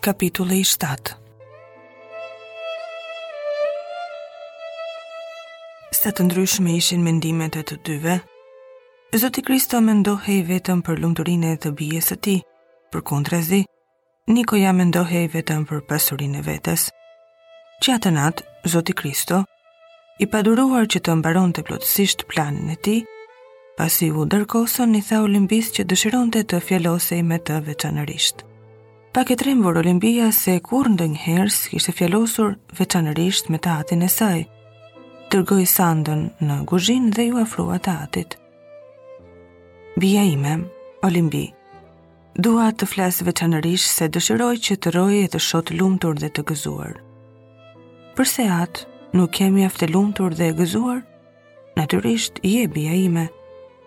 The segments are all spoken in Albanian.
Kapitulli 7 Sa të ndryshme ishin mendimet e të dyve, Zoti Kristo mendohej vetëm për lumturinë e të bijës së tij, përkundrazi, Nikoja mendohej vetëm për pasurinë e vetes. Që atë natë, Zoti Kristo I paduruar që të mbaronte plotësisht planin e tij, pasi u darkosën i tha Olimbisë që dëshironte të fjalosej me të veçanërisht. Pak e trembur Olimbia se kurrë ndonjëherë s'kishte fjalosur veçanërisht me të atin e saj, dërgoi Sandën në guzhinë dhe iu afrua të atit. Bija ime, Olimbi, Dua të flas veçanërisht se dëshiroj që të rroj e të shoh të lumtur dhe të gëzuar. Përse atë nuk jam mjaft e lumtur dhe e gëzuar? Natyrisht, je bija ime.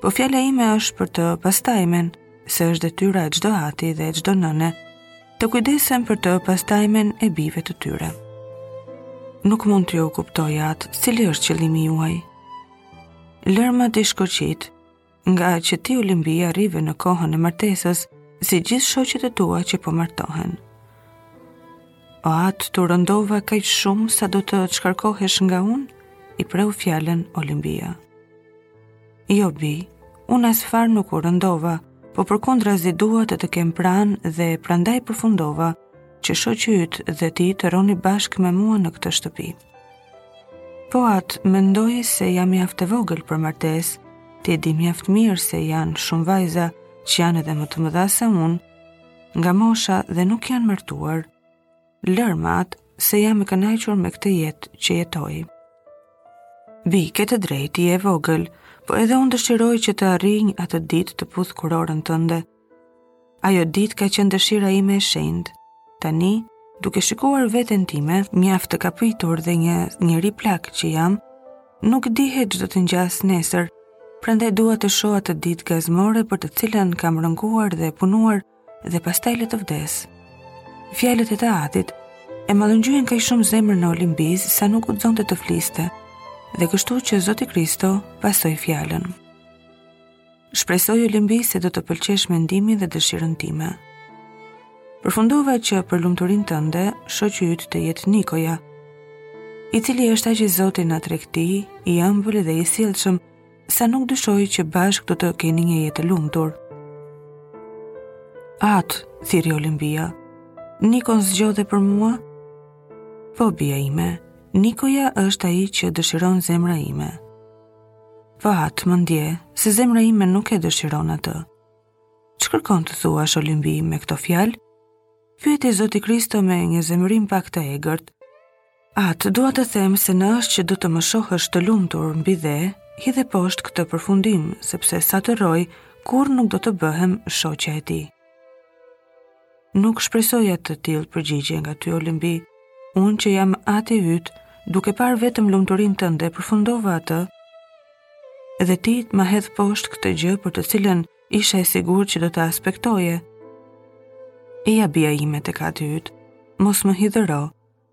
Po fjala ime është për të pastajmen, se është detyra e çdo ati dhe e çdo nëne, të kujdesen për të pastajmen e bijve të tyre. Nuk mund t'ju kuptoj atë, cili është qëllimi juaj. Lërmë ta shkoqit, ngaqë ti Olimbi arrive në kohën e martesës, si gjithë shoqet e tua që po martohen. O atë t'u rëndova kaq shumë sa do të shkarkohesh nga unë, i preu fjalën Olimbia. Jo bijë, unë asfare nuk u rëndova, po përkundrazi dua të të kem pranë dhe prandaj përfundova që shoqi yt dhe ti të rroni bashkë me mua në këtë shtëpi. Po atë mendoj se jam mjaft e vogël për martesë, ti e di mjaft mirë se janë shumë vajza që janë edhe më të mëdha se unë, nga mosha dhe nuk janë martuar. Lërmë atë se jam e kënaqur me këtë jetë që jetoj. Bijë, ke të drejtë, je e vogël, po edhe unë dëshiroj që të arrinj atë ditë të puth kurorën tënde, Ajo ditë ka qenë dëshira ime e shenjtë. Tani, duke shikuar veten time, mjaft të kapitur dhe një njeri plak që jam, nuk dihet ç'do të ngjasë nesër. Prandaj dua të shoh atë ditë gazmore për të cilën kam rënkuar dhe punuar dhe pastaj le të vdes. Fjalët e të atit e mallëngjyen kaq shumë zemrën e Olimbisë sa nuk guxonte të fliste. Dhe kështu që Zoti Kristo pasoi fjalën. Shpresoj Olimbi se do të pëlqesh mendimin dhe dëshirën time. Përfundova që për lumturinë tënde, shoqi yt të jetë Nikoja, i cili është aq i zoti në tregti, i ëmbël dhe i sjellshëm, sa nuk dyshoj që bashkë do të keni një jetë të lumtur. Atë, thirri Olimbia. Nikon zgjodhe për mua? Po bija ime, Nikoja është ai që dëshiron zemra ime. Po atë, më ndje, se zemra ime nuk e dëshiron atë. Ç'kërkon të thuash Olimbi me këto fjalë? Pyeti Zoti Kristo me një zemërim pak të egërt. Atë, dua të them se në është që do të më shohësh të lumtur mbi dhe, hidhe poshtë këtë përfundim, sepse sa të rroj, kurrë nuk do të bëhem shoqja e tij. Nuk shpresoja të tillë përgjigje nga ty Olimbi. Unë që jam ati yt, duke parë vetëm lumturinë tënde, përfundova atë. Dhe ti të ma hedhësh poshtë këtë gjë për të cilën isha i sigurt që do ta aspektoje. Eja bija ime tek ati yt, mos më hidhëro,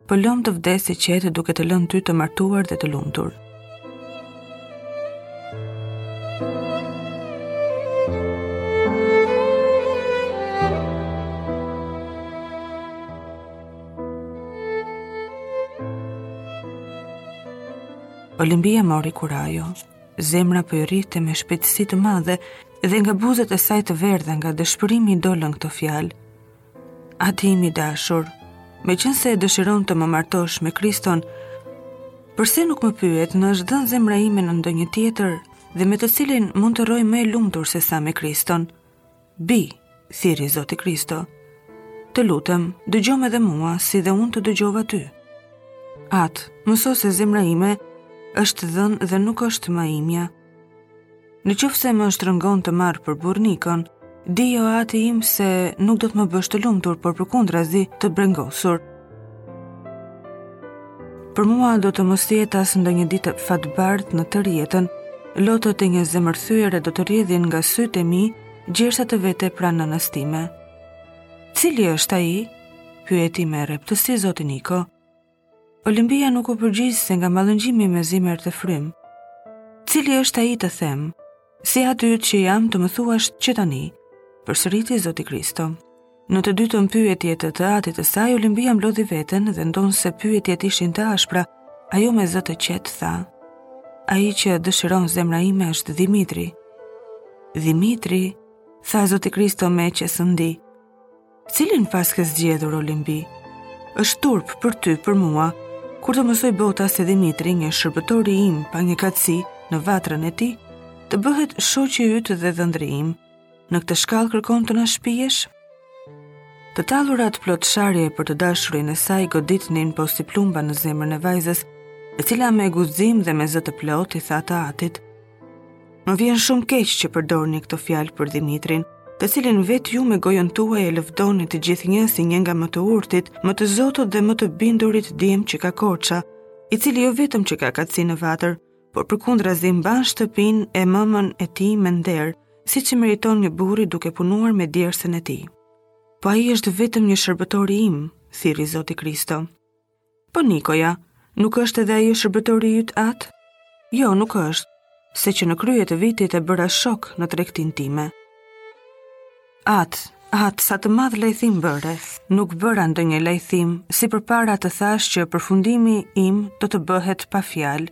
Po lëmë të vdes i qetë duke të lënë ty të martuar dhe të lumtur. Olimpia mori kurajo. Zemra po i rrihte me shpejtësi të madhe dhe nga buzët e saj të verdha nga dëshpërimi i dolën këto fjalë. Ati im i dashur, meqënëse e dëshiron të më martosh me Kriston, përse nuk më pyet në është dhënë zemra ime në ndonjë tjetër dhe me të cilin mund të rroj më e lumtur sesa me Kriston? Bij, thirri Zoti Kristo, të lutem, dëgjomë edhe mua si dhe unë të dëgjova ty. Atë, mëso se zemra ime është dhënë dhe nuk është më imja, Në qoftë se më shtrëngon të marr për burrë Nikon, dije o ati im se nuk do të më bësh të lumtur, por përkundrazi të brengosur. Për mua do të mos jetë asndonjë ditë fatbardhë në tërë jetën, lotët e një zemërthyere do të rrjedhin nga sytë e mi, gjersa të vete pranë nënës sime. Cili është ai? Pyeti me rreptësi zoti Niko. Olimpia nuk u përgjigj se nga mallëngjimi mezi merrte frymë. Cili është ai të them? Si at yt që jam të më thuash që tani? Përsëriti Zoti Kristo. Në të dytën pyetje të atit të saj, Olimpia mblodhi veten dhe ndonëse pyetjet ishin të ashpra, ajo me zë të qetë tha. Ai që dëshiron zemra ime është Dhimitri. Dhimitri, tha Zoti Kristo me qesëndi, Cilin paske zgjedhur Olimbi? Është turp për ty, për mua. Kur të mësojë bota se Dhimitri, një shërbëtor im pa një kaci në vatrën e tij, të bëhet shoqi yt dhe dhëndri im. Në këtë shkallë kërkon të na shpiesh? Të tallurat plot sharje për të dashurin e saj goditnin po si plumba në zemrën e vajzës, e cila me guxim dhe me zë të plotë i tha të atit, Më vjen shumë keq që përdorni këto fjalë për Dhimitrin, të cilin vetë ju me gojën tuaj e lëvdoni të gjithnjë si një nga më të urtit, më të zotët dhe më të bindurit djem që ka Korça, i cili jo vetëm që ka kaci në vatër, por përkundrazi mban shtëpinë e mëmën e tij me nder, siç meriton një burri duke punuar me djersën e tij. Po ai është vetëm një shërbëtor i im, thirri Zoti Kristo. Po Nikoja, nuk është edhe ai shërbëtori yt atë? Jo, nuk është, se që në krye të vitit e bëra shok në tregtinë time. Atë, atë, sa të madh lajthim bëre. Nuk bëra ndonjë lajthim, si përpara të thashë që përfundimi im do të bëhet pa fjalë.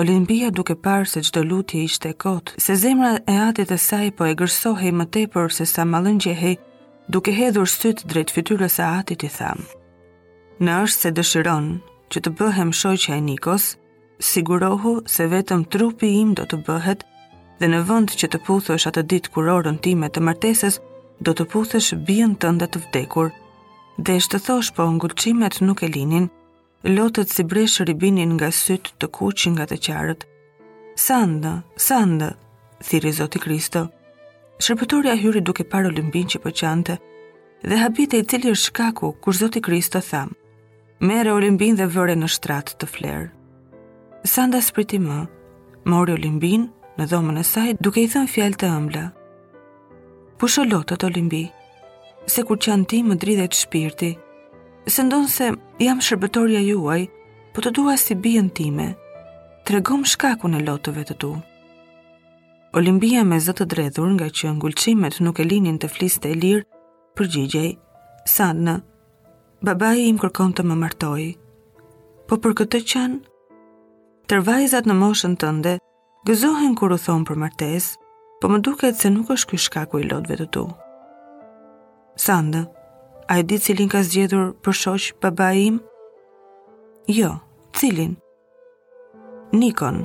Olimbia duke parë se çdo lutje ishte e kotë, se zemra e atit të saj po egërsohej më tepër se sa mallëngjehej, duke hedhur sytë drejt fytyrës së atit i tha. Në është se dëshiron që të bëhem shoqja e Nikos, sigurohu se vetëm trupi im do të bëhet dhe në vend që të puthësh atë ditë kurorën time të martesës, do të puthësh bijën tënde të vdekur. Desh të thosh po ngulçimet nuk e linin, lotët si breshër i binin nga sytë të kuq nga të qarët. Sandë, Sandë, thirri Zoti Kristo. Shërbëtorja hyri duke parë Olimbinë që po qante dhe habitej cili është shkaku, kur Zoti Kristo tha, merre Olimbinë dhe vëre në shtrat të flerë. Sanda s'priti më, mori Olimbinë në dhomën e saj duke i thënë fjalë të ëmbla. Pusho lotët Olimbi, se kur qan ti më dridhet shpirti, se ndonëse jam shërbëtorja juaj, po të dua si bijën time, tregom shkakun e lotëve të tu. Olimbia me zë të dredhur ngaqë ngulçimet nuk e linin të fliste e lirë, përgjigjej, Sandë, babai im kërkon të më martojë, po për këtë qan, tërë vajzat në moshën tënde, Gëzohen kur u thonë për martesë, po më duket se nuk është ky shkaku i lotëve të tu. Sandë, a e di cilin ka zgjedhur për shoq babai im? Jo, cilin? Nikon.